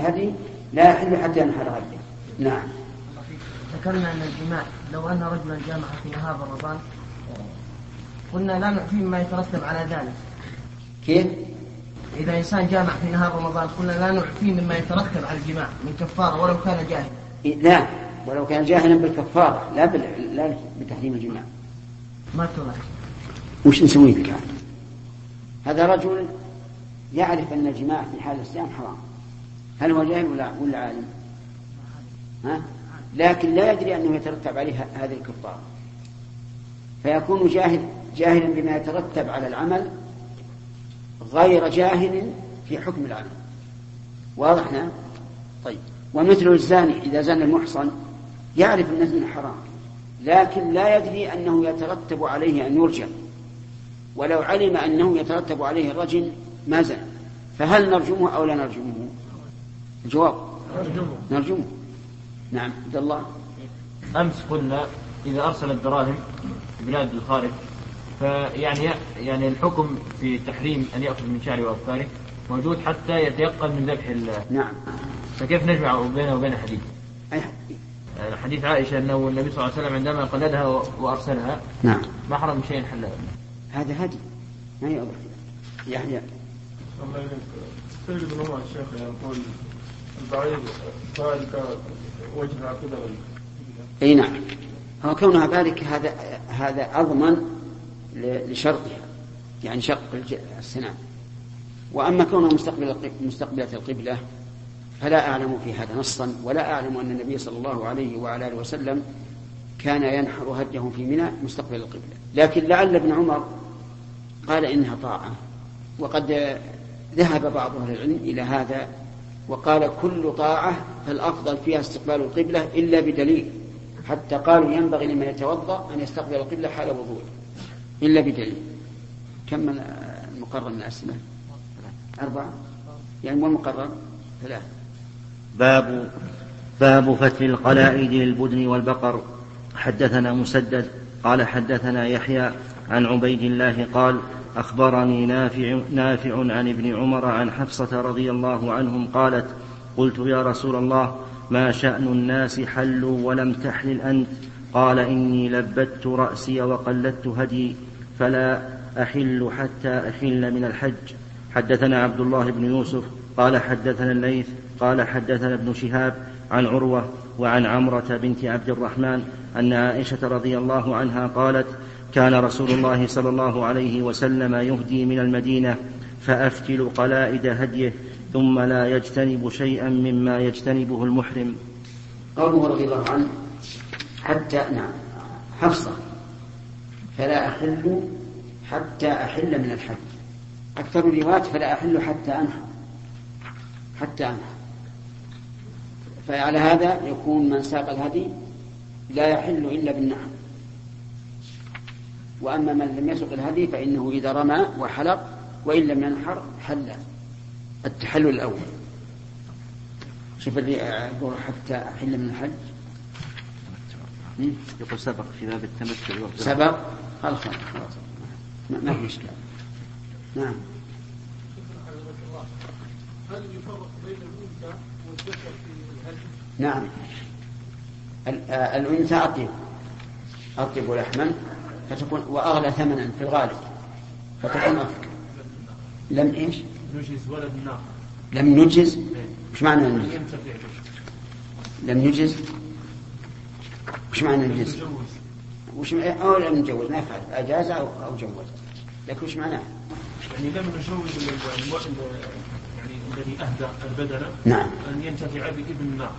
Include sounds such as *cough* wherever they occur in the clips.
هذه لا يحل حتى ينحر هديه نعم. ذكرنا أن الجماع لو أن رجلا جامع في نهار رمضان قلنا لا نعفيه مما يترتب على ذلك. كيف؟ إذا إنسان جامع في نهار رمضان قلنا لا نعفيه مما يترتب على الجماع من كفارة ولو كان جاهلا. لا. ولو كان جاهلا بالكفارة لا بال... لا بتحريم الجماع. ما تضر وش نسوي بك هذا رجل يعرف أن الجماع في حال الصيام حرام. هل هو جاهل ولا ولا عالم؟ ها؟ لكن لا يدري أنه يترتب عليه هذه الكفارة فيكون جاهل جاهلا بما يترتب على العمل غير جاهل في حكم العمل. واضح نعم طيب. ومثل الزاني إذا زنى المحصن يعرف أن الزنا حرام لكن لا يدري أنه يترتب عليه أن يرجم ولو علم أنه يترتب عليه الرجم ما زنى. فهل نرجمه أو لا نرجمه؟ الجواب. نرجمه. نرجمه. نعم عبد الله. أمس قلنا إذا أرسل الدراهم بلاد الخارج فيعني يعني الحكم في تحريم أن يأخذ من شعره واظفاره موجود حتى يتيقن من ذبح ال- نعم. فكيف نجمع بينه وبين حديث؟ أي يعني حديث عائشة أنه النبي صلى الله عليه وسلم عندما قلدها و- وأرسلها نعم. ما حرم شيء حلها هذا هدي. ما يؤذى يحيى الله عمر الشيخ يقول أي نعم. هو كونها ذلك هذا هذا أضمن ل- لشرطها. يعني شق السنام وأما كونها مستقبل الق- مستقبلة القبلة فلا أعلم في هذا نصا ولا أعلم أن النبي صلى الله عليه وعلى آله وسلم كان ينحر هديه في منى مستقبل القبلة. لكن لعل ابن عمر قال إنها طاعة وقد ذهب بعض أهل العلم إلى هذا وقال كل طاعة فالافضل فيها استقبال القبلة إلا بدليل. حتى قالوا ينبغي لمن يتوضأ أن يستقبل القبلة حال وضوءه إلا بدليل. كم من المقرر من الأسئلة؟ أربعة؟ يعني والمقرر ثلاثة. باب باب فتل القلائد للبدن والبقر. حدثنا مسدد قال حدثنا يحيى عن عبيد الله قال أخبرني نافع نافع عن ابن عمر عن حفصة رضي الله عنهم قالت قلت يا رسول الله ما شأن الناس حلوا ولم تحلل أنت؟ قال إني لبت رأسي وقلدت هدي فلا أحل حتى أحل من الحج. حدثنا عبد الله بن يوسف قال حدثنا الليث قال حدثنا ابن شهاب عن عروة وعن عمرة بنت عبد الرحمن أن عائشة رضي الله عنها قالت كان رسول الله صلى الله عليه وسلم يهدي من المدينة فأفتل قلائد هديه ثم لا يجتنب شيئا مما يجتنبه المحرم. قوله رضي الله عنه حتى نعم حفصة. فلا أحل حتى أحل من الحج. أكثر الروايات فلا أحل حتى أنحر. حتى أنحر. فعلى هذا يكون من ساق الهدي لا يحل إلا بالنحر. وأما من لم يسق الهدي فإنه إذا رمى وحلق وإن لم ينحر حل. التحلل الأول. شوف اللي يقول حتى أحل من الحج. يقول سبق في باب والقراءة. سبق؟ خلاص. ما في إشكال نعم. هل يفرق بين الانثى والذكر في الهدي؟ نعم آه، الأنثى أطيب. أطيب لحما. فتكون وأغلى ثمنا في الغالب. فتكون أفضل لم إيش؟ نجز ولد ناقة لم نجز؟ وش معنى لم نجز؟ لم نجز؟ وش معنى نجز؟ وش أو لم نجوز ما يفعل. أجاز أو أو جوز. لكن وش معناه؟ يعني لم نجوز يعني الذي أهدى البدنه نعم. أن ينتفع بابن الناقه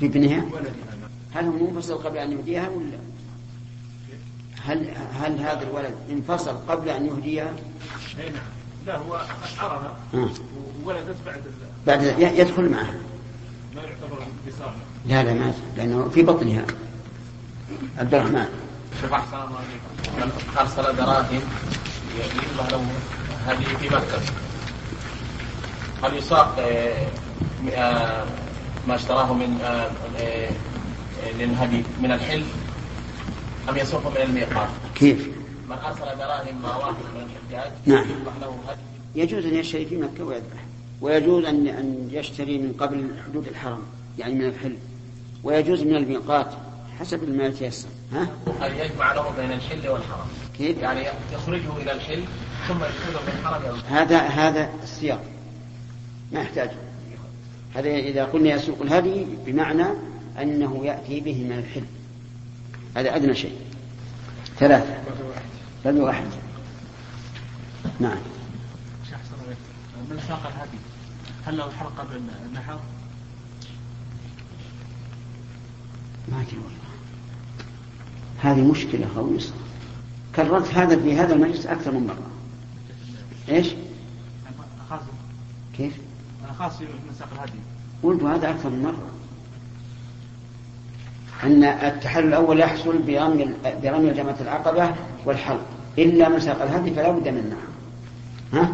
في ابنها؟ ولدها. هل هو منفصل قبل أن يهديها ولا؟ هل هل هذا الولد انفصل قبل أن يهديها؟ أي نعم. لا هو اشعرها. وولدت بعد بعد يدخل معها. ما يعتبر انفصال لا لا ما لأنه في بطنها. عبد الرحمن. شوف احسن الله من أرسل دراهم له هذه في مكه هل يساق ما اشتراه من آه، آه، للهدي من الحل أم يسوق من الميقات؟ كيف؟ من ارسل دراهم مع واحد من الحجاج نعم. يجوز أن يشتري في مكة ويذبح ويجوز أن أن يشتري من قبل حدود الحرم يعني من الحل ويجوز من الميقات حسب ما يتيسر ها؟ أن يجمع له بين الحل والحرم كيف؟ يعني يخرجه إلى الحل ثم يدخله من الحرم إلى الحرم. هذا هذا السياق ما يحتاج هذا إذا قلنا يسوق الهدي بمعنى أنه يأتي به من الحل هذا أدنى شيء ثلاثة بل واحد نعم. من ساق الهدي هل له الحلقة قبل النحر؟ ما أدري والله هذه مشكلة خويصة كررت هذا في هذا المجلس أكثر من مرة إيش؟ كيف؟ خاص من ساق الهدي قلت هذا أكثر من مرة أن التحلل الأول يحصل برمي برمي جمرة العقبة والحلق إلا من ساق الهدي فلا بد من النحر ها؟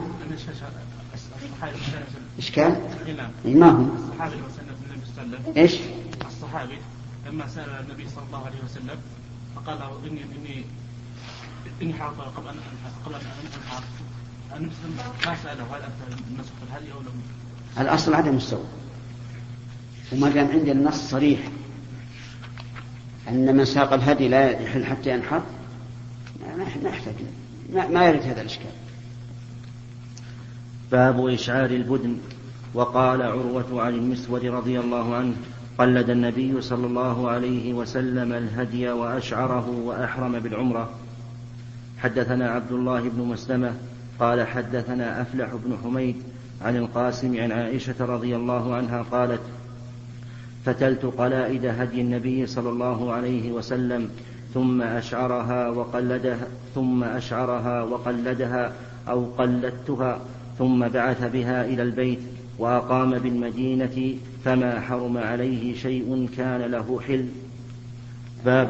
إشكال؟ إيه نعم إي ما هو الصحابي المسلم النبي صلى الله عليه وسلم إيش؟ الصحابي لما سأل النبي صلى الله عليه وسلم فقال له إني إني إني حرق قبل أن قبل أن أنحر النبي ما سأله هل أنت النسخ الهدي أو لم الأصل عدم السوء وما دام عندي النص صريح أن من ساق الهدي لا يحل حتى ينحر ما يحتاج ما يرد هذا الإشكال. باب إشعار البدن. وقال عروة عن المسود رضي الله عنه قلد النبي صلى الله عليه وسلم الهدي وأشعره وأحرم بالعمرة. حدثنا عبد الله بن مسلمة قال حدثنا أفلح بن حميد عن القاسم عن عائشة رضي الله عنها قالت فتلت قلائد هدي النبي صلى الله عليه وسلم ثم أشعرها وقلدها ثم أشعرها وقلدها أو قلدتها ثم بعث بها إلى البيت وأقام بالمدينة فما حرم عليه شيء كان له حل. باب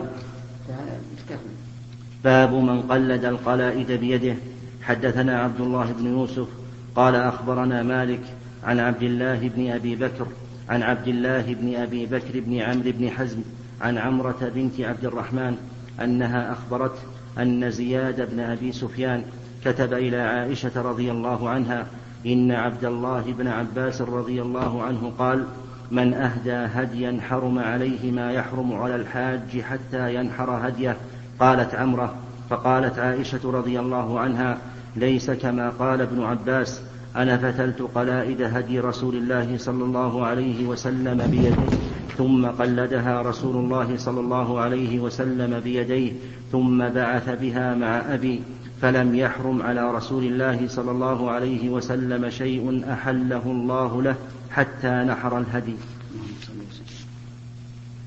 باب من قلد القلائد بيده. حدثنا عبد الله بن يوسف قال أخبرنا مالك عن عبد الله بن أبي بكر عن عبد الله بن أبي بكر بن عمرو بن حزم عن عمرة بنت عبد الرحمن أنها أخبرته أن زياد بن أبي سفيان كتب إلى عائشة رضي الله عنها إن عبد الله بن عباس رضي الله عنه قال من أهدى هديا حرم عليه ما يحرم على الحاج حتى ينحر هديه قالت عمرة. فقالت عائشة رضي الله عنها ليس كما قال ابن عباس أنا فتلت قلائد هدي رسول الله صلى الله عليه وسلم بيديه ثم قلدها رسول الله صلى الله عليه وسلم بيديه ثم بعث بها مع أبي فلم يحرم على رسول الله صلى الله عليه وسلم شيء أحله الله له حتى نحر الهدي.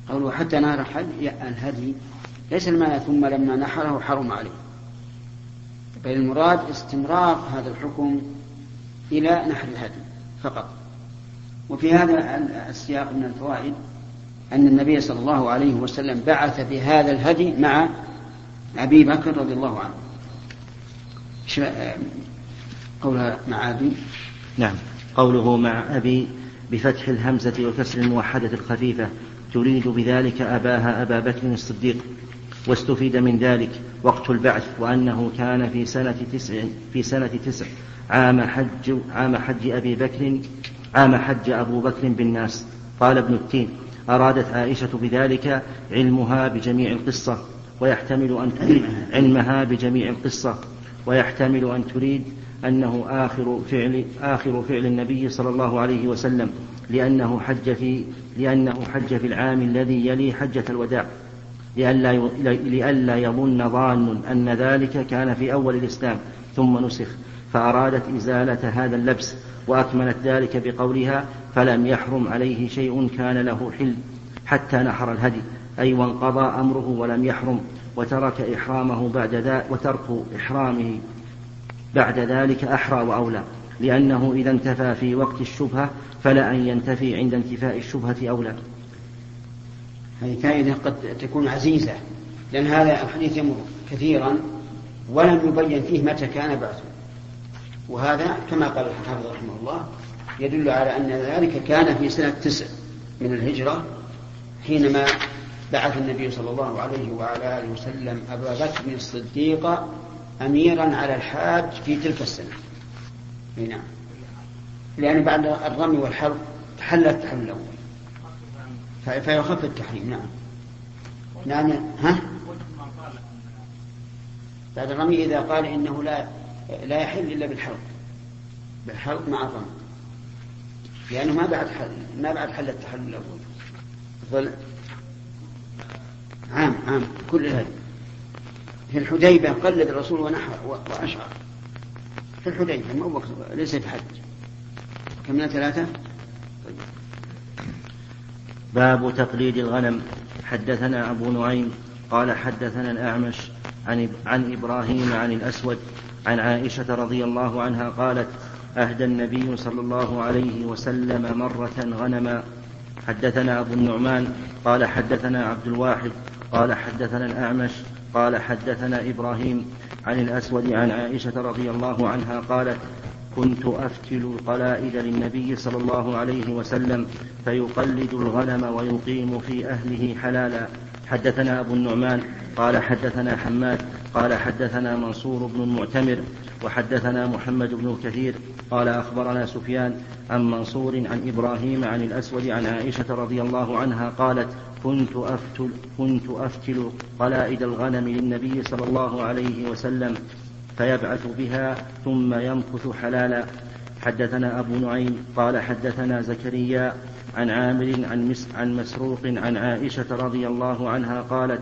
قوله حتى الحج الهدي ليس المعنى ثم لما نحره حرم عليه. بل المراد استمرار هذا الحكم إلى نحر الهدي فقط. وفي هذا السياق من الفوائد أن النبي صلى الله عليه وسلم بعث بهذا الهدي مع أبي بكر رضي الله عنه. قولها مع أبي نعم. قوله مع أبي بفتح الهمزة وكسر الموحدة الخفيفة تريد بذلك أباها أبا بكر الصديق. واستفيد من ذلك وقت البعث وأنه كان في سنة تسع في سنة تسع. عام حج عام حج أبي بكر عام حج أبو بكر بالناس. قال ابن التين أرادت عائشة بذلك علمها بجميع القصة ويحتمل أن تريد علمها بجميع القصة ويحتمل أن تريد أنه آخر فعل آخر فعل النبي صلى الله عليه وسلم لأنه حج في لأنه حج في العام الذي يلي حجة الوداع. لئلا يظن ظان أن ذلك كان في أول الإسلام ثم نسخ. فأرادت إزالة هذا اللبس وأكملت ذلك بقولها فلم يحرم عليه شيء كان له حل حتى نحر الهدي. أي وانقضى أمره ولم يحرم وترك إحرامه بعد ذلك وترك إحرامه بعد ذلك أحرى وأولى. لأنه إذا انتفى في وقت الشبهة فلا أن ينتفي عند انتفاء الشبهة أولى. هذه فائدة قد تكون عزيزة لأن هذا الحديث يمر كثيرا ولم يبين فيه متى كان بعثه. وهذا كما قال الحافظ رحمه الله يدل على أن ذلك كان في سنة تسع من الهجرة حينما بعث النبي صلى الله عليه وعلى آله وسلم أبا بكر الصديق أميرا على الحاج في تلك السنة. نعم. لأن بعد الرمي والحلق تحل التحلل الأول فيخف التحريم نعم. نعم ها؟ بعد الرمي إذا قال إنه لا لا يحل إلا بالحلق بالحلق مع الرمي. لأنه ما بعد حل ما بعد حل التحلل الأول. ظل عام عام كل الهدي في الحديبة قلد الرسول ونحر وأشعر. في الحديبة ما وقت ليس في حج. كمنا ثلاثة؟ طيب. باب تقليد الغنم. حدثنا أبو نعيم قال حدثنا الأعمش عن, عن إبراهيم عن الأسود عن عائشة رضي الله عنها قالت أهدى النبي صلى الله عليه وسلم مرة غنما. حدثنا أبو النعمان قال حدثنا عبد الواحد قال حدثنا الأعمش قال حدثنا إبراهيم عن الأسود عن عائشة رضي الله عنها قالت كنت أفتل القلائد للنبي صلى الله عليه وسلم فيقلد الغنم ويقيم في أهله حلالا. حدثنا أبو النعمان قال حدثنا حماد قال حدثنا منصور بن المعتمر وحدثنا محمد بن كثير قال أخبرنا سفيان عن منصور عن إبراهيم عن الأسود عن عائشة رضي الله عنها قالت كنت أفتل, كنت أفتل قلائد الغنم للنبي صلى الله عليه وسلم فيبعث بها ثم يمكث حلالا. حدثنا أبو نعيم قال حدثنا زكريا عن عامر عن, مس عن مسروق عن عائشة رضي الله عنها قالت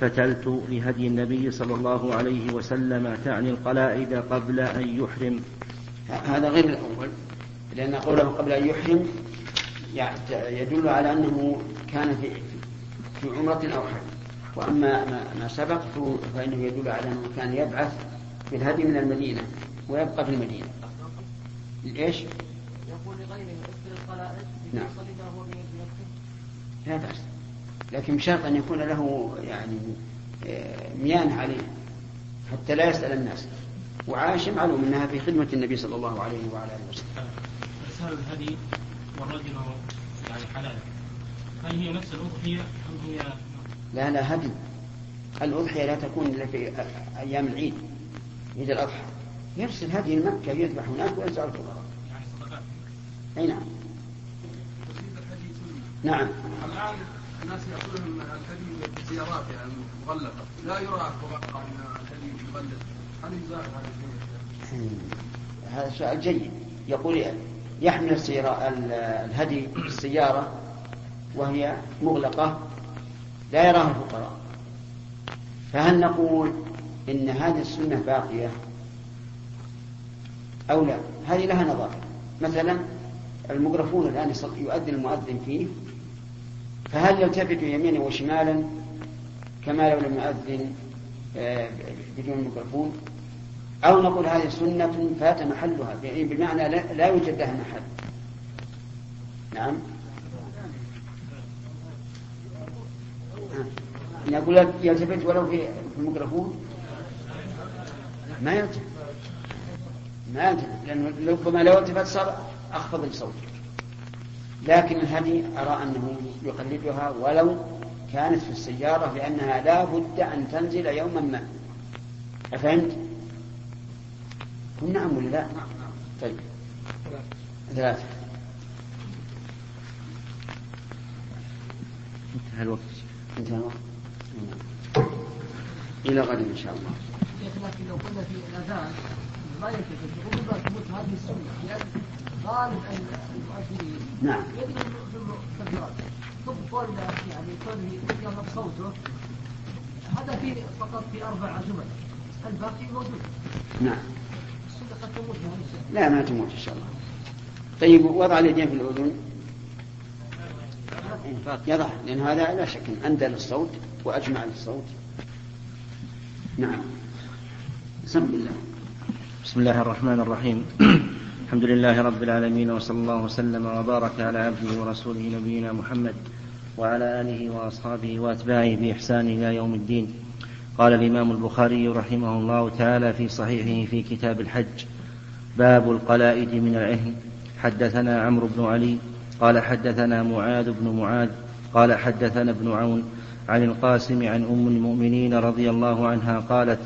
فتلت لهدي النبي صلى الله عليه وسلم تعني القلائد قبل أن يحرم. هذا غير الأول لأن قوله قبل أن يحرم يدل على أنه كان في في عمرة أو حج وأما ما, سبق فإنه يدل على أنه كان يبعث في الهدي من المدينة ويبقى في المدينة. إيش؟ يقول لغيره نعم. لا بأس. لكن بشرط أن يكون له يعني آه، ميانة عليه حتى لا يسأل الناس. وعائشة معلوم أنها في خدمة النبي صلى الله عليه وعلى آله وسلم. رسالة الهدي والرجل يعني حلال. هل هي نفس الأضحية أم هي لا لا هدي. الأضحية لا تكون إلا في أيام العيد. عيد الأضحى. يرسل هدي لمكة يذبح هناك ويوزع الفقراء. يعني صدقات؟ أي نعم. نعم. الآن الناس يأخذون الهدي بالسيارات يعني مغلقة. لا يرى أتوقع أن الهدي مغلق هل يزال هذا الشيء؟ هذا سؤال جيد. يقول يحمل السيارة ال- الهدي السيارة وهي مغلقة. لا يراها الفقراء. فهل نقول إن هذه السنة باقية أو لا؟ هذه لها نظر. مثلا الميكروفون الآن يؤذن المؤذن فيه فهل يلتفت يمينا وشمالا كما لو لم يؤذن آه، بدون ميكروفون أو نقول هذه سنة فات محلها يعني بمعنى لا, يوجد لها محل. نعم. آه. نقول يلتفت ولو في في الميكروفون؟ ما يلتفت ما يلتفت لأنه ربما لو التفت صار أخفض الصوت. لكن الهدي أرى أنه يقلدها ولو كانت في السيارة لأنها لا بد أن تنزل يوما ما. أفهمت؟ قل نعم ولا لا؟ طيب. ثلاثة. انتهى الوقت. انتهى الوقت. نعم. إلى غد إن شاء الله. لكن لو قلنا في الأذان لا يلتفت ربما تموت هذه السنة. لأن غالب المؤذنين نعم. يدري في التكبيرات تبطل يعني كونه يغض صوته. هذا في فقط في أربع جمل. الباقي موجود. نعم. السنة قد تموت لا ما تموت إن شاء الله. طيب وضع اليدين في الأذن. يضع لأن هذا لا شك أن أندى للصوت وأجمع للصوت نعم. بسم الله. بسم الله الرحمن الرحيم. *clears throat* الحمد لله رب العالمين وصلى الله وسلم وبارك على عبده ورسوله نبينا محمد وعلى آله وأصحابه وأتباعه بإحسان إلى يوم الدين. قال الإمام البخاري رحمه الله تعالى في صحيحه في كتاب الحج باب القلائد من العهن. حدثنا عمرو بن علي قال حدثنا معاذ بن معاذ قال حدثنا ابن عون عن القاسم عن أم المؤمنين رضي الله عنها قالت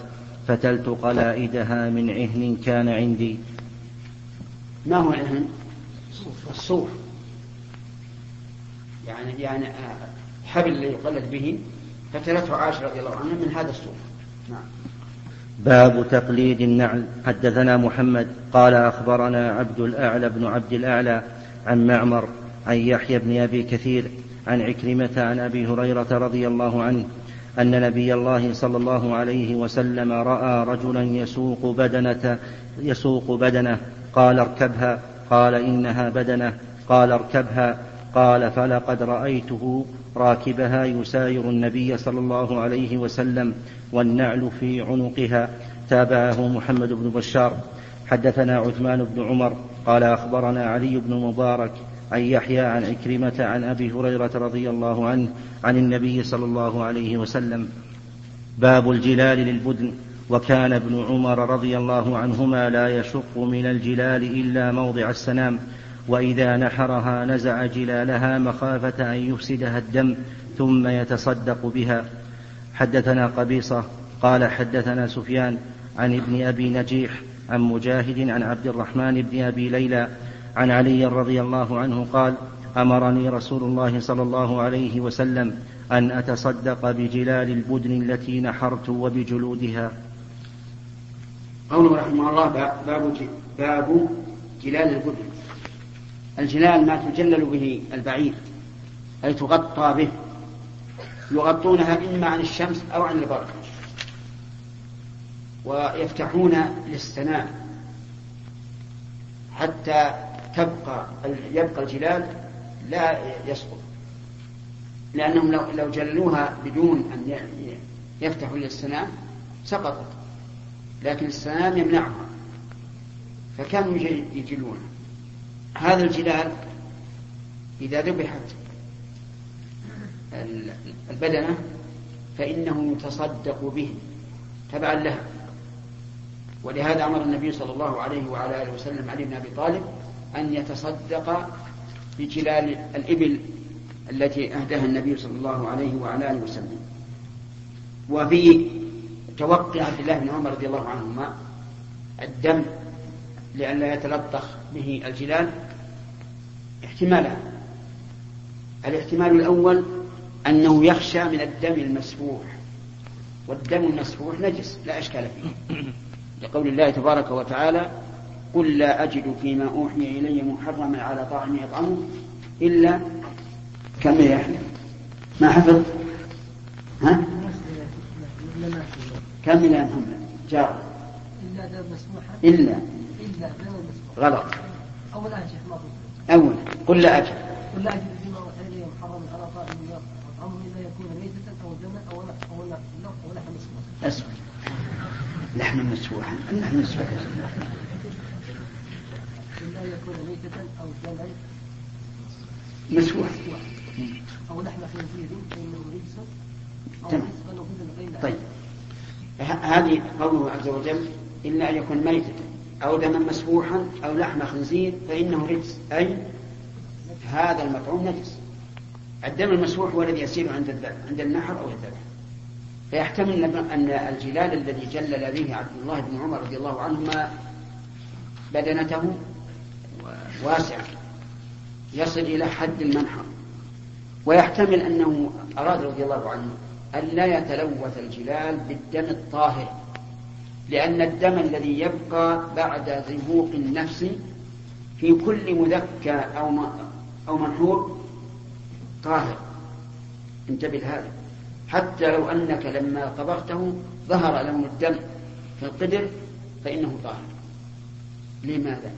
فتلت قلائدها من عهن كان عندي. ما هو العهن؟ الصوف. يعني يعني آه، حبل اللي يقلد به فتلته عائشة رضي الله عنها من هذا الصوف. نعم. باب تقليد النعل. حدثنا محمد. قال أخبرنا عبد الأعلى بن عبد الأعلى عن معمر عن يحيى بن أبي كثير عن عكرمة عن أبي هريرة رضي الله عنه أن نبي الله صلى الله عليه وسلم رأى رجلا يسوق بدنة يسوق بدنة. قال اركبها. قال إنها بدنة. قال اركبها. قال فلقد رأيته راكبها يساير النبي صلى الله عليه وسلم والنعل في عنقها. تابعه محمد بن بشار. حدثنا عثمان بن عمر. قال أخبرنا علي بن مبارك. عن يحيى عن عكرمة عن أبي هريرة رضي الله عنه عن النبي صلى الله عليه وسلم. باب الجلال للبدن. وكان ابن عمر رضي الله عنهما لا يشق من الجلال إلا موضع السنام. وإذا نحرها نزع جلالها مخافة أن يفسدها الدم ثم يتصدق بها. حدثنا قبيصة قال حدثنا سفيان عن ابن أبي نجيح عن مجاهد عن عبد الرحمن بن أبي ليلى عن علي رضي الله عنه قال أمرني رسول الله صلى الله عليه وسلم أن أتصدق بجلال البدن التي نحرت وبجلودها. قوله رحمه الله باب باب جلال البدن. الجلال ما تجلل به البعير أي تغطى به. يغطونها إما عن الشمس أو عن البرد ويفتحون للسنام حتى تبقى يبقى الجلال لا يسقط. لأنهم لو لو جلوها بدون أن يفتحوا للسنام سقطت. لكن السنام يمنعها. فكانوا يجلونها هذا الجلال إذا ذبحت البدنة فإنه يتصدق به تبعا لها. ولهذا أمر النبي صلى الله عليه وعلى آله وسلم علي بن أبي طالب أن يتصدق بجلال الإبل التي أهداها النبي صلى الله عليه وعلى آله وسلم. وفي توقي عبد الله بن عمر رضي الله عنهما الدم لئلا يتلطخ به الجلال احتمالان الاحتمال الأول أنه يخشى من الدم المسفوح. والدم المسفوح نجس لا إشكال فيه. لقول الله تبارك وتعالى قل لا أجد فيما أوحي إلي محرما على طاعم يطعمه إلا كم يا ما حفظ؟ ها؟ كم إلى محمد جار. إلا مسموحا إلا. إلا دم مسموحا غلط. أول آية شيخ ما أول. قل لا أجد قل لا أجد فيما أوحي إلي محرما على طاعم يطعمه إلا يكون ميتة أو دما أو أو لحم مسموحا لحم مسفوحا اللحم مسفوح يكون ميتة أو دما مسفوح أو لحم خنزير فإنه رجس. أو غير طيب. هذه قوله عز وجل إلا أن يكون ميتة أو دما مسفوحا أو لحم خنزير فإنه رجس. أي هذا المطعوم نجس. الدم المسفوح هو الذي يسير عند عند النحر أو الذبح. فيحتمل أن الجلال الذي جلل به عبد الله بن عمر رضي الله عنهما بدنته واسعة يصل إلى حد المنحر ويحتمل أنه أراد رضي الله عنه أن لا يتلوث الجلال بالدم الطاهر لأن الدم الذي يبقى بعد زهوق النفس في كل مذكى أو أو منحور طاهر. انتبه لهذا. حتى لو أنك لما طبخته ظهر لون الدم في القدر فإنه طاهر. لماذا؟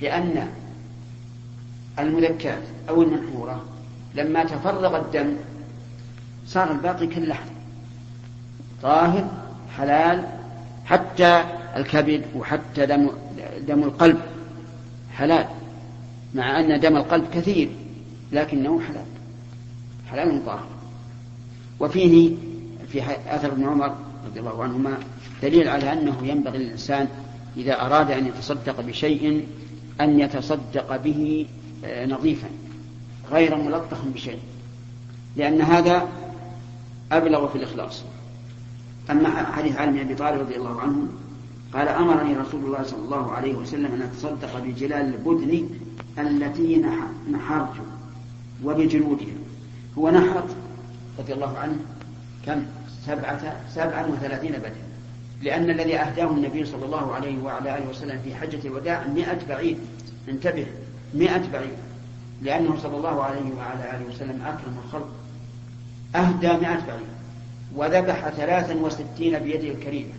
لأن المذكات أو المنحورة لما تفرغ الدم صار الباقي كاللحم. طاهر حلال حتى الكبد وحتى دم دم القلب. حلال مع أن دم القلب كثير لكنه حلال. حلال طاهر وفيه في أثر ابن عمر رضي الله عنهما دليل على أنه ينبغي للإنسان إذا أراد أن يتصدق بشيء أن يتصدق به آه، نظيفا غير ملطخ بشيء. لأن هذا أبلغ في الإخلاص. أما حديث بن أبي طالب رضي الله عنه قال أمرني رسول الله صلى الله عليه وسلم أن أتصدق بجلال البدن التي نح- نحرت وبجلودها هو نحر رضي الله عنه كم؟ سبعة سبعا وثلاثين بدنة لأن الذي أهداه النبي صلى الله عليه وعلى آله وسلم في حجة الوداع مئة بعير انتبه مئة بعير لأنه صلى الله عليه وعلى آله وسلم أكرم الخلق. أهدى مئة بعير وذبح ثلاثا وستين بيده الكريمة.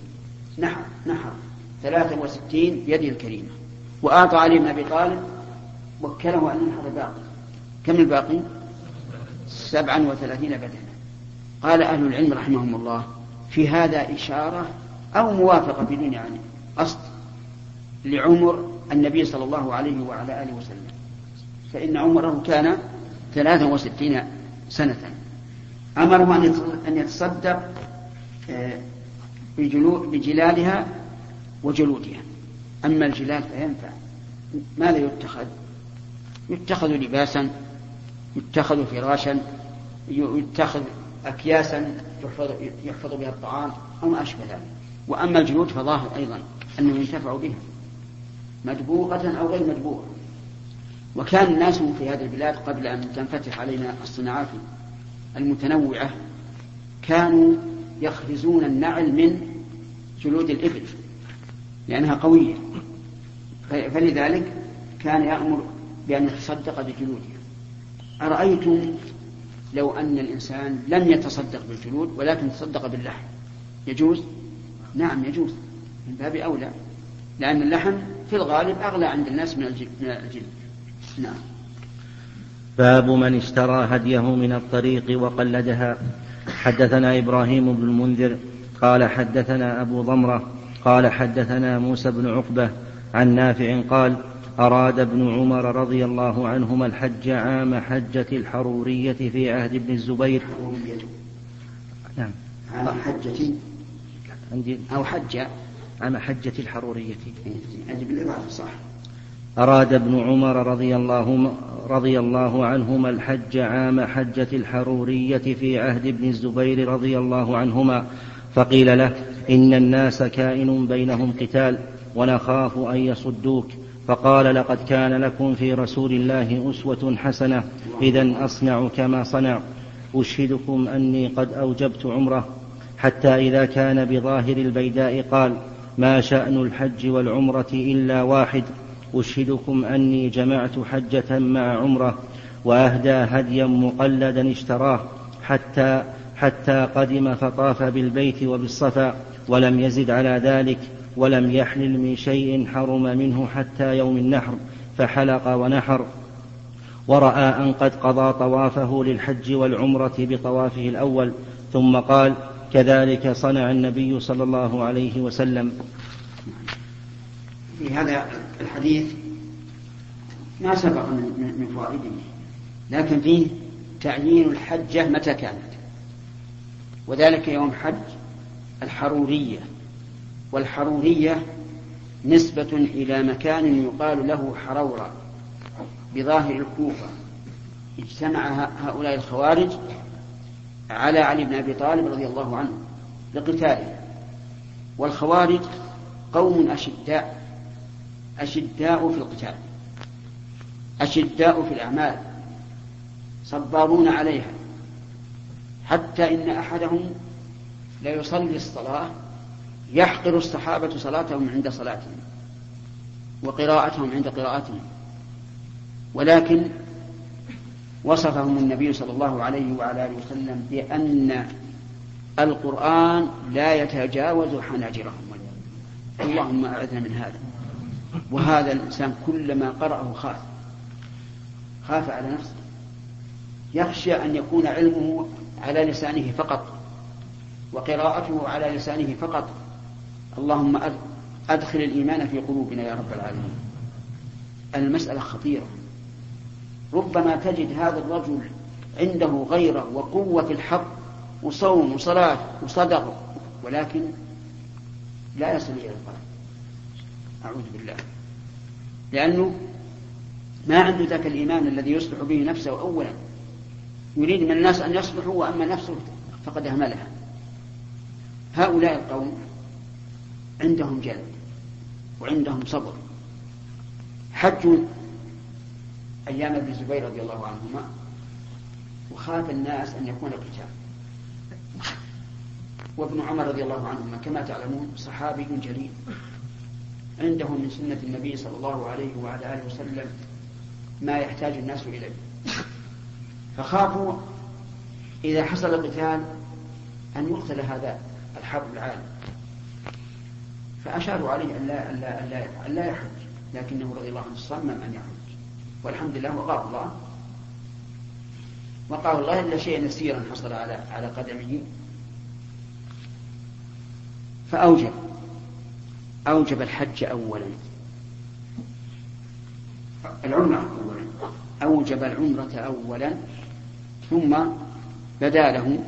نحر نحر. ثلاثا وستين بيده الكريمة. وأعطى علي بن أبي طالب وكله أن ينحر الباقي. كم الباقي؟ سبعا وثلاثين بدنة قال أهل العلم رحمهم الله في هذا إشارة أو موافقة بدون يعني. قصد لعمر النبي صلى الله عليه وعلى آله وسلم. فإن عمره كان ثلاثا وستين سنة. أمره أن يتص- أن يتصدق آه، بجلالها وجلودها. أما الجلال فينفع. ماذا يتخذ؟ يتخذ لباسا يتخذ فراشا يتخذ أكياسا يحفظ, يحفظ بها الطعام أو ما أشبه ذلك. وأما الجلود فظاهر أيضا أنه ينتفع بها مدبوغة أو غير مدبوغة. وكان الناس في هذه البلاد قبل أن تنفتح علينا الصناعات المتنوعة كانوا يخرزون النعل من جلود الإبل لأنها قوية. فلذلك كان يأمر بأن يتصدق بجلودها. أرأيتم لو أن الإنسان لم يتصدق بالجلود ولكن تصدق باللحم؟ يجوز؟ نعم يجوز. من باب أولى. لأن اللحم في الغالب أغلى عند الناس من الجلد. نعم. باب من اشترى هديه من الطريق وقلدها. حدثنا إبراهيم بن المنذر. قال حدثنا أبو ضمرة. قال حدثنا موسى بن عقبة عن نافع قال أراد ابن عمر رضي الله عنهما الحج عام حجة الحرورية في عهد ابن الزبير. نعم. على حجة عندي. أو حجة. عام حجة الحرورية. أجب الإضافة صح. أراد ابن عمر رضي الله, رضي الله عنهما الحج عام حجة الحرورية في عهد ابن الزبير رضي الله عنهما فقيل له إن الناس كائن بينهم قتال ونخاف أن يصدوك. فقال لقد كان لكم في رسول الله أسوة حسنة إذا أصنع كما صنع. أشهدكم أني قد أوجبت عمره. حتى إذا كان بظاهر البيداء قال ما شأن الحج والعمرة إلا واحد أشهدكم أني جمعت حجة مع عمرة وأهدى هديا مقلدا اشتراه حتى حتى قدم فطاف بالبيت وبالصفا ولم يزد على ذلك ولم يحلل من شيء حرم منه حتى يوم النحر فحلق ونحر. ورأى أن قد قضى طوافه للحج والعمرة بطوافه الأول ثم قال كذلك صنع النبي صلى الله عليه وسلم. في هذا الحديث ما سبق من من فوائده لكن فيه تعيين الحجة متى كانت. وذلك يوم حج الحرورية والحرورية نسبة إلى مكان يقال له حرورة بظاهر الكوفة. اجتمع هؤلاء الخوارج على علي بن أبي طالب رضي الله عنه لقتاله. والخوارج قوم أشداء أشداء في القتال أشداء في الأعمال صبارون عليها حتى إن أحدهم ليصلي الصلاة يحقر الصحابة صلاتهم عند صلاتهم وقراءتهم عند قراءتهم ولكن وصفهم النبي صلى الله عليه وعلى آله وسلم بأن القرآن لا يتجاوز حناجرهم. اللهم أعذنا من هذا. وهذا الإنسان كلما قرأه خاف. خاف على نفسه. يخشى أن يكون علمه على لسانه فقط وقراءته على لسانه فقط. اللهم أدخل الإيمان في قلوبنا يا رب العالمين. المسألة خطيرة. ربما تجد هذا الرجل عنده غيرة وقوة الحق وصوم وصلاة وصدق ولكن لا يصل إلى القلب. أعوذ بالله. لأنه ما عنده ذاك الإيمان الذي يصلح به نفسه أولا. يريد من الناس أن يصلحوا وأما نفسه فقد أهملها هؤلاء القوم عندهم جلد وعندهم صبر. حجوا أيام ابن الزبير رضي الله عنهما وخاف الناس أن يكون قتال. وابن عمر رضي الله عنهما كما تعلمون صحابي جليل. عنده من سنة النبي صلى الله عليه وعلى آله وسلم ما يحتاج الناس إليه. فخافوا إذا حصل قتال أن يقتل هذا الحرب العالم. فأشاروا عليه أن لا, أن لا, أن لا, أن لا يحج. لكنه رضي الله عنه صمم أن يحج. والحمد لله وقاه الله. وقاه الله إلا شيئا يسيرا حصل على على قدمه. فأوجب. أوجب الحج أولا. العمرة أولا. أوجب العمرة أولا. ثم بدا له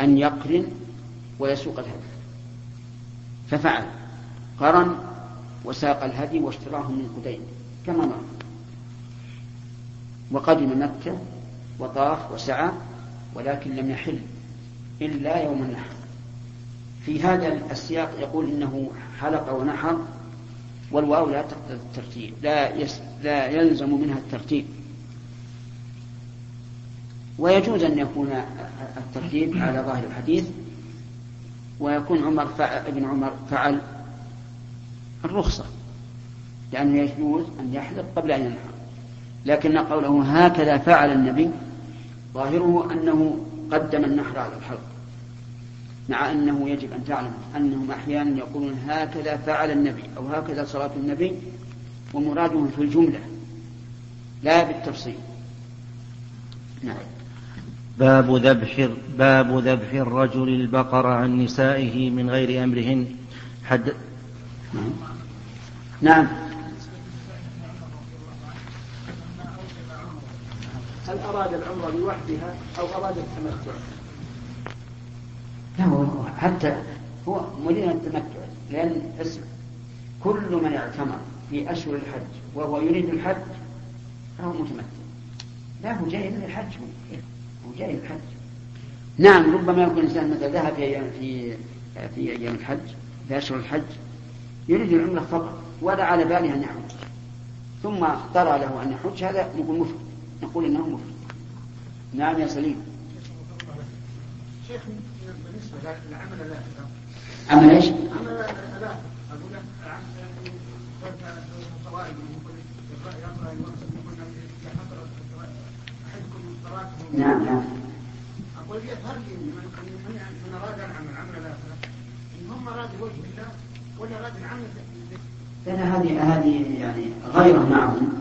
أن يقرن ويسوق الهدي. ففعل. قرن وساق الهدي واشتراه من قدين كما مر. وقدم مكة وطاف وسعى ولكن لم يحل إلا يوم النحر. في هذا السياق يقول إنه حلق ونحر والواو لا تقتضي الترتيب لا, يس لا يلزم منها الترتيب. ويجوز أن يكون الترتيب على ظاهر الحديث ويكون عمر ابن عمر فعل الرخصة لأنه يجوز أن يحلق قبل أن ينحر. لكن قوله هكذا فعل النبي ظاهره أنه قدم النحر على الحلق مع أنه يجب أن تعلم أنهم أحيانا يقولون هكذا فعل النبي أو هكذا صلاة النبي ومرادهم في الجملة لا بالتفصيل. نعم. باب ذبح باب ذبح الرجل البقر عن نسائه من غير أمرهن. حد نعم, نعم. هل أراد العمرة لوحدها أو أراد التمتع؟ لا هو حتى هو مريد التمتع لأن اسم كل من اعتمر في أشهر الحج وهو يريد الحج فهو متمتع. لا هو جاي للحج هو جاي للحج. نعم ربما يكون الإنسان مثلا ذهب في أيام في في أيام الحج في أشهر الحج يريد العمرة فقط ولا على باله أن يحج ثم طرى له أن يحج هذا نقول مفرد نقول إنه مفرد نعم يا سليم. شيخ بالنسبة لعمل الآخرة عمل إيش؟ عمل الآخرة أقول لك نعم نعم. أقول يظهر لي من من أراد العمل؟ عمل الآخرة إن هم أراد وجه الله ولا أراد العمل؟ لأن هذه هذه يعني غيرة معهم.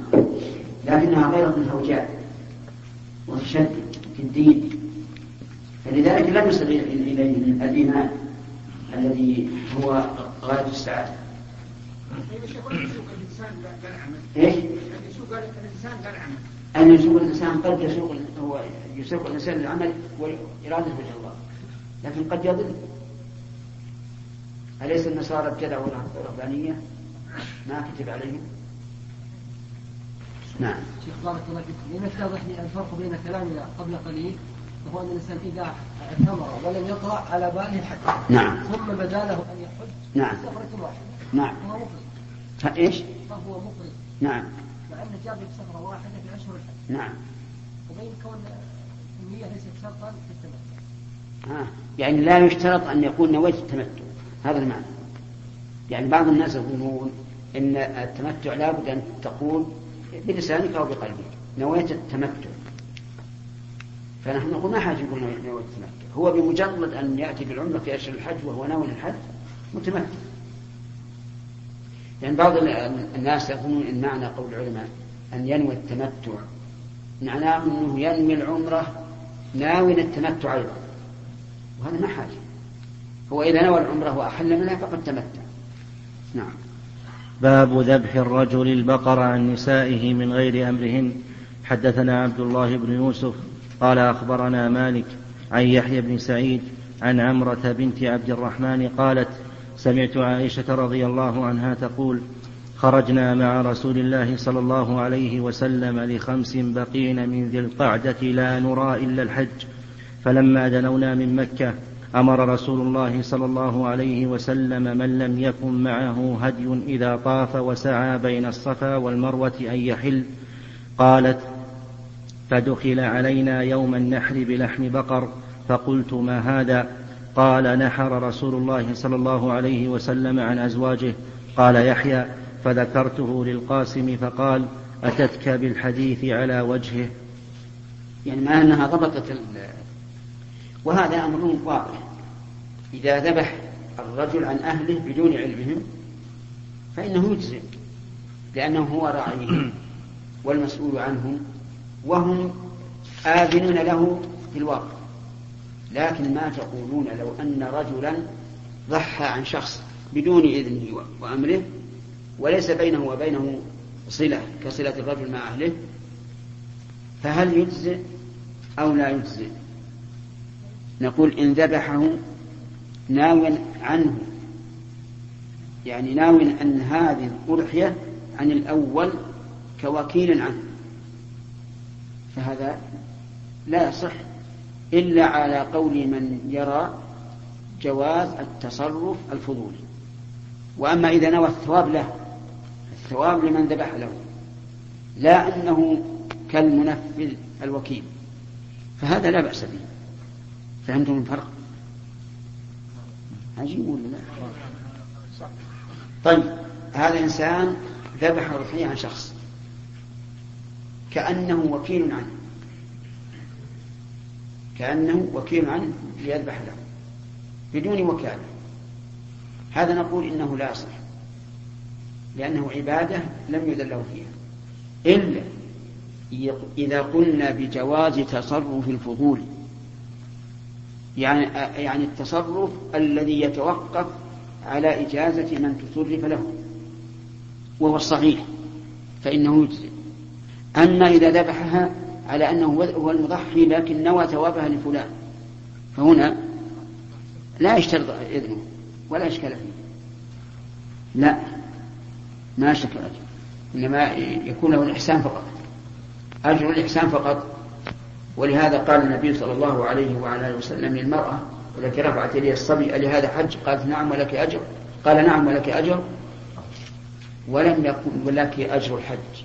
لكنها غيرة الهوجاء وتشدد في الدين. فلذلك لم يصل إليه الإيمان الذي هو غاية السعادة. إيش؟ أن يسوق الإنسان قد يسوق هو يسوق الإنسان للعمل وإرادة وجه الله. لكن قد يضل. أليس النصارى ابتدعوا الرهبانية ما كتب عليهم. نعم. شيخ بارك الله فيكم. لم يتضح لي الفرق بين كلامنا قبل قليل وهو أن الإنسان إذا اعتمر ولم يطلع على باله الحج نعم. ثم بدا له أن يحج نعم. سفرة واحدة نعم. فهو مفرد فايش؟ فهو مفرد نعم. مع انه جاب سفرة واحدة في اشهر الحج. نعم. وبين كون النية ليست شرطا في التمتع. ها. يعني لا يشترط أن يكون نويت التمتع. هذا المعنى. يعني بعض الناس يظنون أن التمتع لابد أن تقول بلسانك أو بقلبك. نويت التمتع. فنحن نقول ما حاجة يقول نويت التمتع. هو بمجرد أن يأتي بالعمرة في أشهر الحج وهو ناوي الحج متمتع. يعني بعض الناس يظنون إن معنى قول العلماء أن ينوي التمتع معناه أنه ينوي العمرة ناوي التمتع أيضا. وهذا ما حاجة. هو إذا نوى العمرة وأحل منها فقد تمتع. نعم. باب ذبح الرجل البقر عن نسائه من غير أمرهن. حدثنا عبد الله بن يوسف قال أخبرنا مالك عن يحيى بن سعيد عن عمرة بنت عبد الرحمن قالت سمعت عائشة رضي الله عنها تقول خرجنا مع رسول الله صلى الله عليه وسلم لخمس بقين من ذي القعدة لا نرى إلا الحج. فلما دنونا من مكة أمر رسول الله صلى الله عليه وسلم من لم يكن معه هدي إذا طاف وسعى بين الصفا والمروة أن يحل. قالت فدخل علينا يوم النحر بلحم بقر فقلت ما هذا؟ قال نحر رسول الله صلى الله عليه وسلم عن أزواجه. قال يحيى فذكرته للقاسم فقال أتتك بالحديث على وجهه. يعني مع أنها ضبطت. وهذا أمر واضح إذا ذبح الرجل عن أهله بدون علمهم فإنه يجزئ لأنه هو راعيهم *clears throat* والمسؤول عنهم وهم آذنون له في الواقع. لكن ما تقولون لو أن رجلا ضحى عن شخص بدون إذنه وأمره وليس بينه وبينه صلة كصلة الرجل مع أهله فهل يجزئ أو لا يجزئ؟ نقول إن ذبحه ناو عنه. يعني ناو أن هذه الأضحية عن الأول كوكيل عنه. فهذا لا يصح إلا على قول من يرى جواز التصرف الفضولي وأما إذا نوى الثواب له الثواب لمن ذبح له لا أنه كالمنفذ الوكيل. فهذا لا بأس به. فهمتم الفرق؟ عجيب ولا لا؟ طيب هذا إنسان ذبح أضحية عن شخص. كأنه وكيل عنه. كأنه وكيل عنه ليذبح له. بدون وكالة. هذا نقول إنه لا يصح لأنه عبادة لم يذل له فيها. إلا إذا قلنا بجواز تصرف الفضول. يعني يعني التصرف الذي يتوقف على إجازة من تصرف له وهو الصحيح فإنه يجزي أما إذا ذبحها على أنه هو المضحي لكن نوى ثوابها لفلان فهنا لا يشترط إذنه ولا إشكال فيه. لا ما أشكل إنما يكون له الإحسان فقط أجر الإحسان فقط. ولهذا قال النبي صلى الله عليه وعلى آله وسلم للمرأة التي رفعت يدي الصبي لهذا حج؟ قالت نعم ولك أجر. قال نعم ولك أجر. ولم يكن ولك أجر الحج.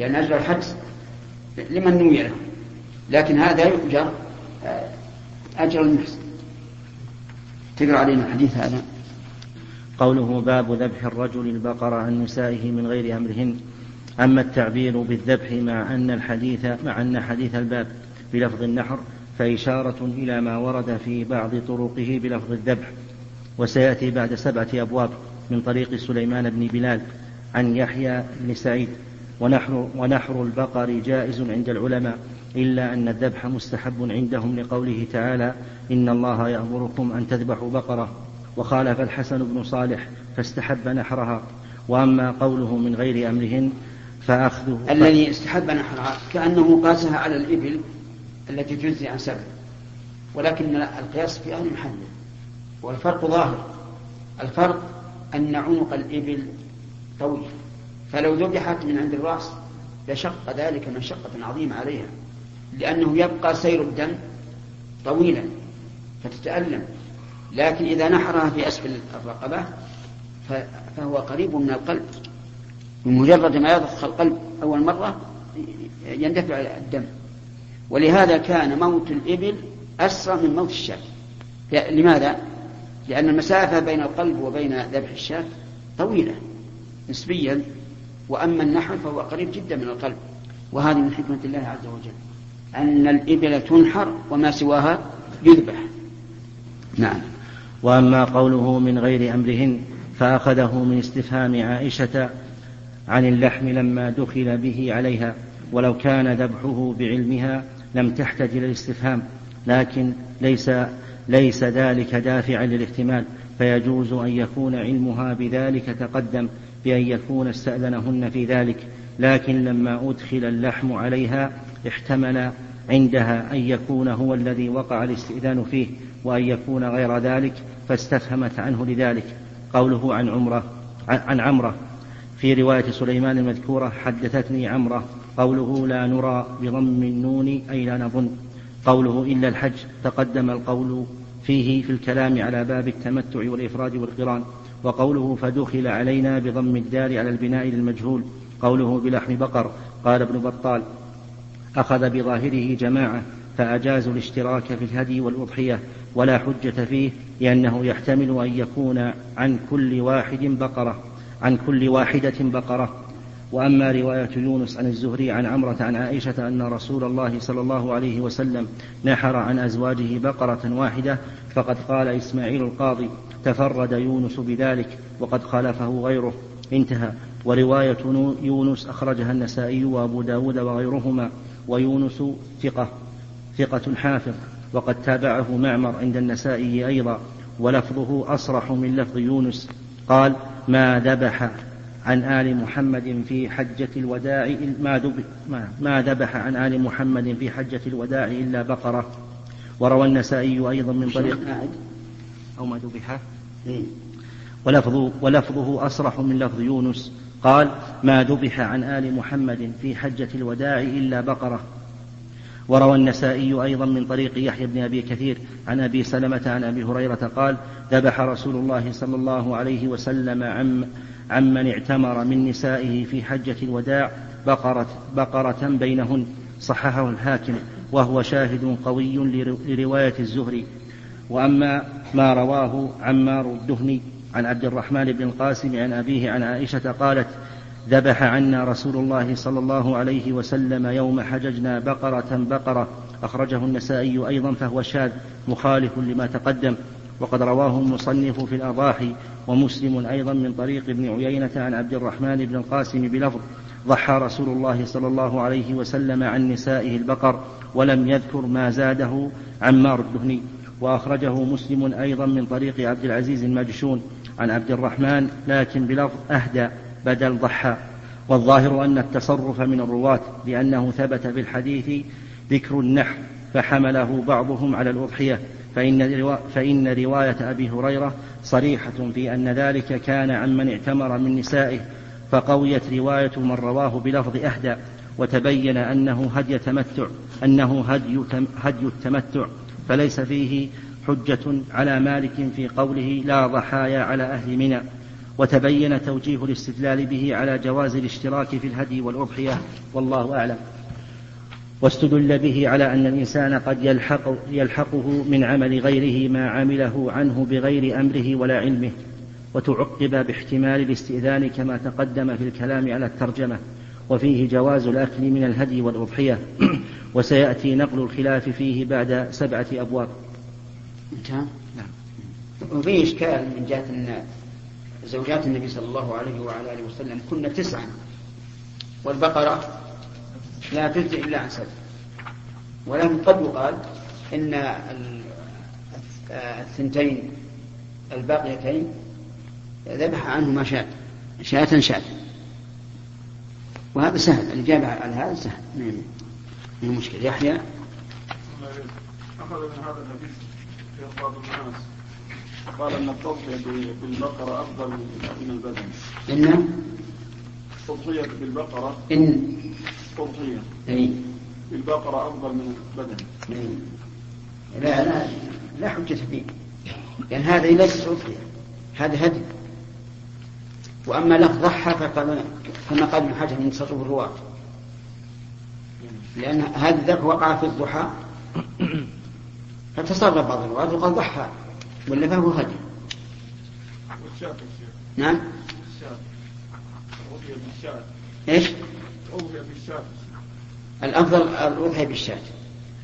لأن أجر الحج لمن نوي له. لكن هذا يؤجر آه، أجر المحسن تقرأ علينا الحديث هذا. قوله باب ذبح الرجل البقرة عن نسائه من غير أمرهن. أما التعبير بالذبح مع أن الحديث مع أن حديث الباب بلفظ النحر فإشارة إلى ما ورد في بعض طرقه بلفظ الذبح وسيأتي بعد سبعة أبواب من طريق سليمان بن بلال عن يحيى بن سعيد. ونحر, ونحر البقر جائز عند العلماء إلا أن الذبح مستحب عندهم لقوله تعالى إن الله يأمركم أن تذبحوا بقرة. وخالف الحسن بن صالح فاستحب نحرها. وأما قوله من غير أمرهن فأخذه. الذي استحب نحرها كأنه قاسها على الإبل التي تجزي عن سبع. ولكن القياس في أهل محله. والفرق ظاهر. الفرق أن عنق الإبل طويل. فلو ذبحت من عند الرأس لشق ذلك مشقة عظيمة عليها. لأنه يبقى سير الدم طويلا. فتتألم. لكن إذا نحرها في أسفل الرقبة فهو قريب من القلب. بمجرد ما يضخ القلب أول مرة يندفع الدم. ولهذا كان موت الإبل أسرع من موت الشاة. لماذا؟ لأن المسافة بين القلب وبين ذبح الشاة طويلة نسبيا وأما النحر فهو قريب جدا من القلب. وهذه من حكمة الله عز وجل أن الإبل تنحر وما سواها يذبح. نعم. وأما قوله من غير أمرهن فأخذه من استفهام عائشة عن اللحم لما دخل به عليها ولو كان ذبحه بعلمها لم تحتج إلى الاستفهام لكن ليس ليس ذلك دافعا للاحتمال. فيجوز أن يكون علمها بذلك تقدم بأن يكون استأذنهن في ذلك. لكن لما أدخل اللحم عليها احتمل عندها أن يكون هو الذي وقع الاستئذان فيه وأن يكون غير ذلك فاستفهمت عنه لذلك. قوله عن عمره عن عمرة. في رواية سليمان المذكورة حدثتني عمرة قوله لا نرى بضم النون أي لا نظن. قوله إلا الحج تقدم القول فيه في الكلام على باب التمتع والإفراد والقران. وقوله فدخل علينا بضم الدال على البناء للمجهول. قوله بلحم بقر. قال ابن بطال أخذ بظاهره جماعة فأجازوا الاشتراك في الهدي والأضحية. ولا حجة فيه لأنه يحتمل أن يكون عن كل واحد بقرة. عن كل واحدة بقرة. وأما رواية يونس عن الزهري عن عمرة عن عائشة أن رسول الله صلى الله عليه وسلم نحر عن أزواجه بقرة واحدة فقد قال إسماعيل القاضي تفرد يونس بذلك وقد خالفه غيره. انتهى. ورواية يونس أخرجها النسائي وأبو داود وغيرهما. ويونس ثقة ثقة حافظ وقد تابعه معمر عند النسائي أيضا. ولفظه أصرح من لفظ يونس. قال ما ذبح عن آل محمد في حجة الوداع ما, ما, ذبح عن آل محمد في حجة الوداع إلا بقرة. وروى النسائي أيضا من طريق أو ما ذبح. إيه. ولفظه, ولفظه أصرح من لفظ يونس. قال ما ذبح عن آل محمد في حجة الوداع إلا بقرة. وروى النسائي أيضا من طريق يحيى بن أبي كثير عن أبي سلمة عن أبي هريرة قال ذبح رسول الله صلى الله عليه وسلم عم عمن اعتمر من نسائه في حجة الوداع بقرة, بقرة بينهن. صححه الحاكم وهو شاهد قوي لرواية الزهري. وأما ما رواه عمار الدهني عن عبد الرحمن بن القاسم عن أبيه عن عائشة قالت ذبح عنا رسول الله صلى الله عليه وسلم يوم حججنا بقرة بقرة. أخرجه النسائي أيضا فهو شاذ مخالف لما تقدم. وقد رواه المصنف في الأضاحي ومسلم أيضا من طريق ابن عيينة عن عبد الرحمن بن القاسم بلفظ. ضحى رسول الله صلى الله عليه وسلم عن نسائه البقر ولم يذكر ما زاده عمار الدهني. وأخرجه مسلم أيضا من طريق عبد العزيز المجشون عن عبد الرحمن لكن بلفظ أهدى. بدل ضحى. والظاهر أن التصرف من الرواة لأنه ثبت في الحديث ذكر النحر فحمله بعضهم على الأضحية. فإن, فإن رواية أبي هريرة صريحة في أن ذلك كان عمن اعتمر من نسائه فقويت رواية من رواه بلفظ أهدى وتبين أنه هدي تمتع أنه هدي, هدي التمتع. فليس فيه حجة على مالك في قوله لا ضحايا على أهل منى. وتبين توجيه الاستدلال به على جواز الاشتراك في الهدي والأضحية والله أعلم. واستدل به على أن الإنسان قد يلحق يلحقه من عمل غيره ما عمله عنه بغير أمره ولا علمه وتعقب باحتمال الاستئذان كما تقدم في الكلام على الترجمة. وفيه جواز الأكل من الهدي والأضحية *clears throat* وسيأتي نقل الخلاف فيه بعد سبعة أبواب. نعم. وفيه إشكال من جهة أن زوجات النبي صلى الله عليه وعلى آله وسلم كن تسعا. والبقرة لا تجزي إلا عن سبع. ولكن قد يقال إن الثنتين الباقيتين ذبح عنهما شاة. شاة شاة. وهذا سهل. الإجابة على هذا سهل. من مشكلة. يحيى. أخذ من هذا الحديث في الناس قال أن التضحية بالبقرة أفضل من البدن. إن؟ التضحية بالبقرة. إن. تضحية. أي. بالبقرة أفضل من البدن. لا لا لا حجة فيه. لأن هذا ليس تضحية هذا هدي. وأما لفظ ضحى كما قال ابن حجر من تصرف الرواة. لأن هذا الذبح وقع في الضحى. فتصرف بعض الرواة وقال ضحى. ولا فهو هدي؟ نعم. إيش؟ الأفضل الأضحية بالشاة.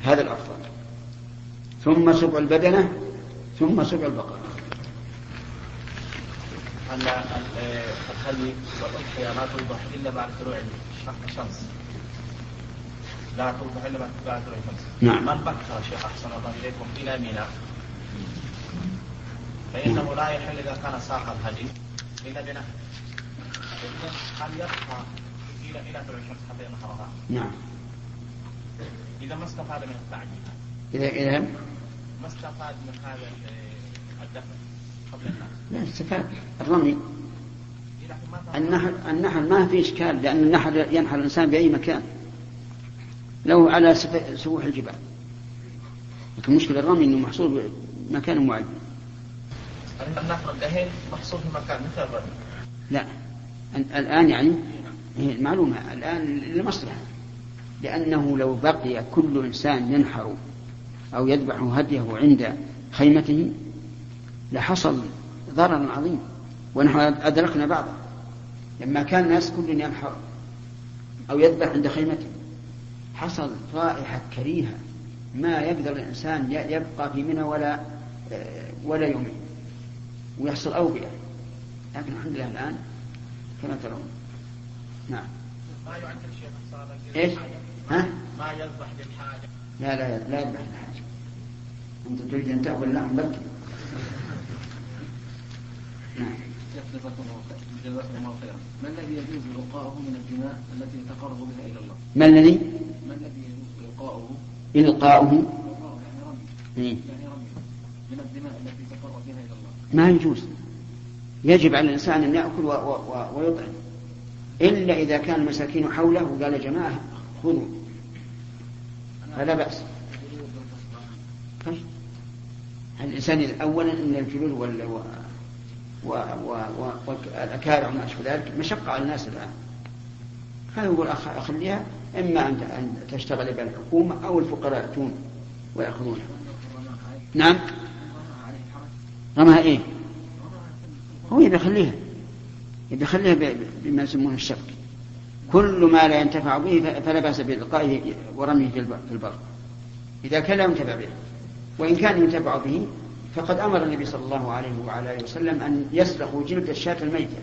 هذا الأفضل. ثم سبع البدنة ثم سبع البقرة أن الخلي والأضحية لا تذبح إلا بعد طلوع الشمس؟ لا تذبح إلا بعد طلوع الشمس. نعم. من بكر شيخ أحسن الله إليكم إلى منى فإنه لا يحل إذا كان ساق الهدي. إلا بنهر. هل يبقى إلى إلى طلوع الشمس حتى ينهرها؟ نعم. إذا ما استفاد من التعجيل. إذا إذا ما استفاد من هذا الدفن قبل الناس لا استفاد. الرمي. النحل النحل ما في إشكال لأن النحل ينحل الإنسان بأي مكان. لو على سف- سفوح الجبال. لكن مشكلة الرمي أنه محصول بمكان معين. النحر الدهين محصول في مكان مثل لا. الآن يعني هي المعلومة الآن للمصلحة لأنه لو بقي كل إنسان ينحر أو يذبح هديه عند خيمته لحصل ضرر عظيم. ونحن أدركنا بعضه لما كان الناس كل ينحر أو يذبح عند خيمته حصل رائحة كريهة ما يقدر الإنسان يبقى في منى ولا ولا يومين ويحصل أوبئة. لكن الحمد لله الآن كما ترون. نعم. ما يعد الشيخ صار إيش؟ ها؟ ما يذبح للحاجة. لا لا لا يذبح الحاجة أنت تريد أن تأكل اللحم بكي نعم. جزاكم الله خير. جزاكم الله خيرا. ما الذي يجوز إلقاؤه من الدماء التي يتقرب بها إلى الله؟ ما الذي؟ ما الذي يجوز إلقاؤه. إلقاؤه إلقاؤه يعني رمي إيه. يعني رمي من الدماء التي يتقرب بها إلى الله ما يجوز. يجب على الإنسان أن يأكل و- و- و- ويطعم. إلا إذا كان المساكين حوله وقال جماعة خذوا. فلا بأس. طيب. الإنسان أولا أن الجلول وال و... و... و... والأكارع وما أشبه ذلك مشقة على الناس الآن. خلينا نقول أخ... أخليها. إما أن تشتغل بها الحكومة أو الفقراء يأتون ويأخذونها. نعم؟ رمها إيه؟ هو يبي يخليها يبي يخليها بما يسمونه الشرك كل ما لا ينتفع به فلا بأس بإلقائه ورميه في البر إذا كان لا ينتفع به. وإن كان ينتفع به فقد أمر النبي صلى الله عليه وعلى آله وسلم أن يسلخوا جلد الشاة الميتة.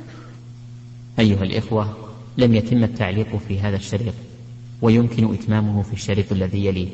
أيها الإخوة لم يتم التعليق في هذا الشريط ويمكن إتمامه في الشريط الذي يليه.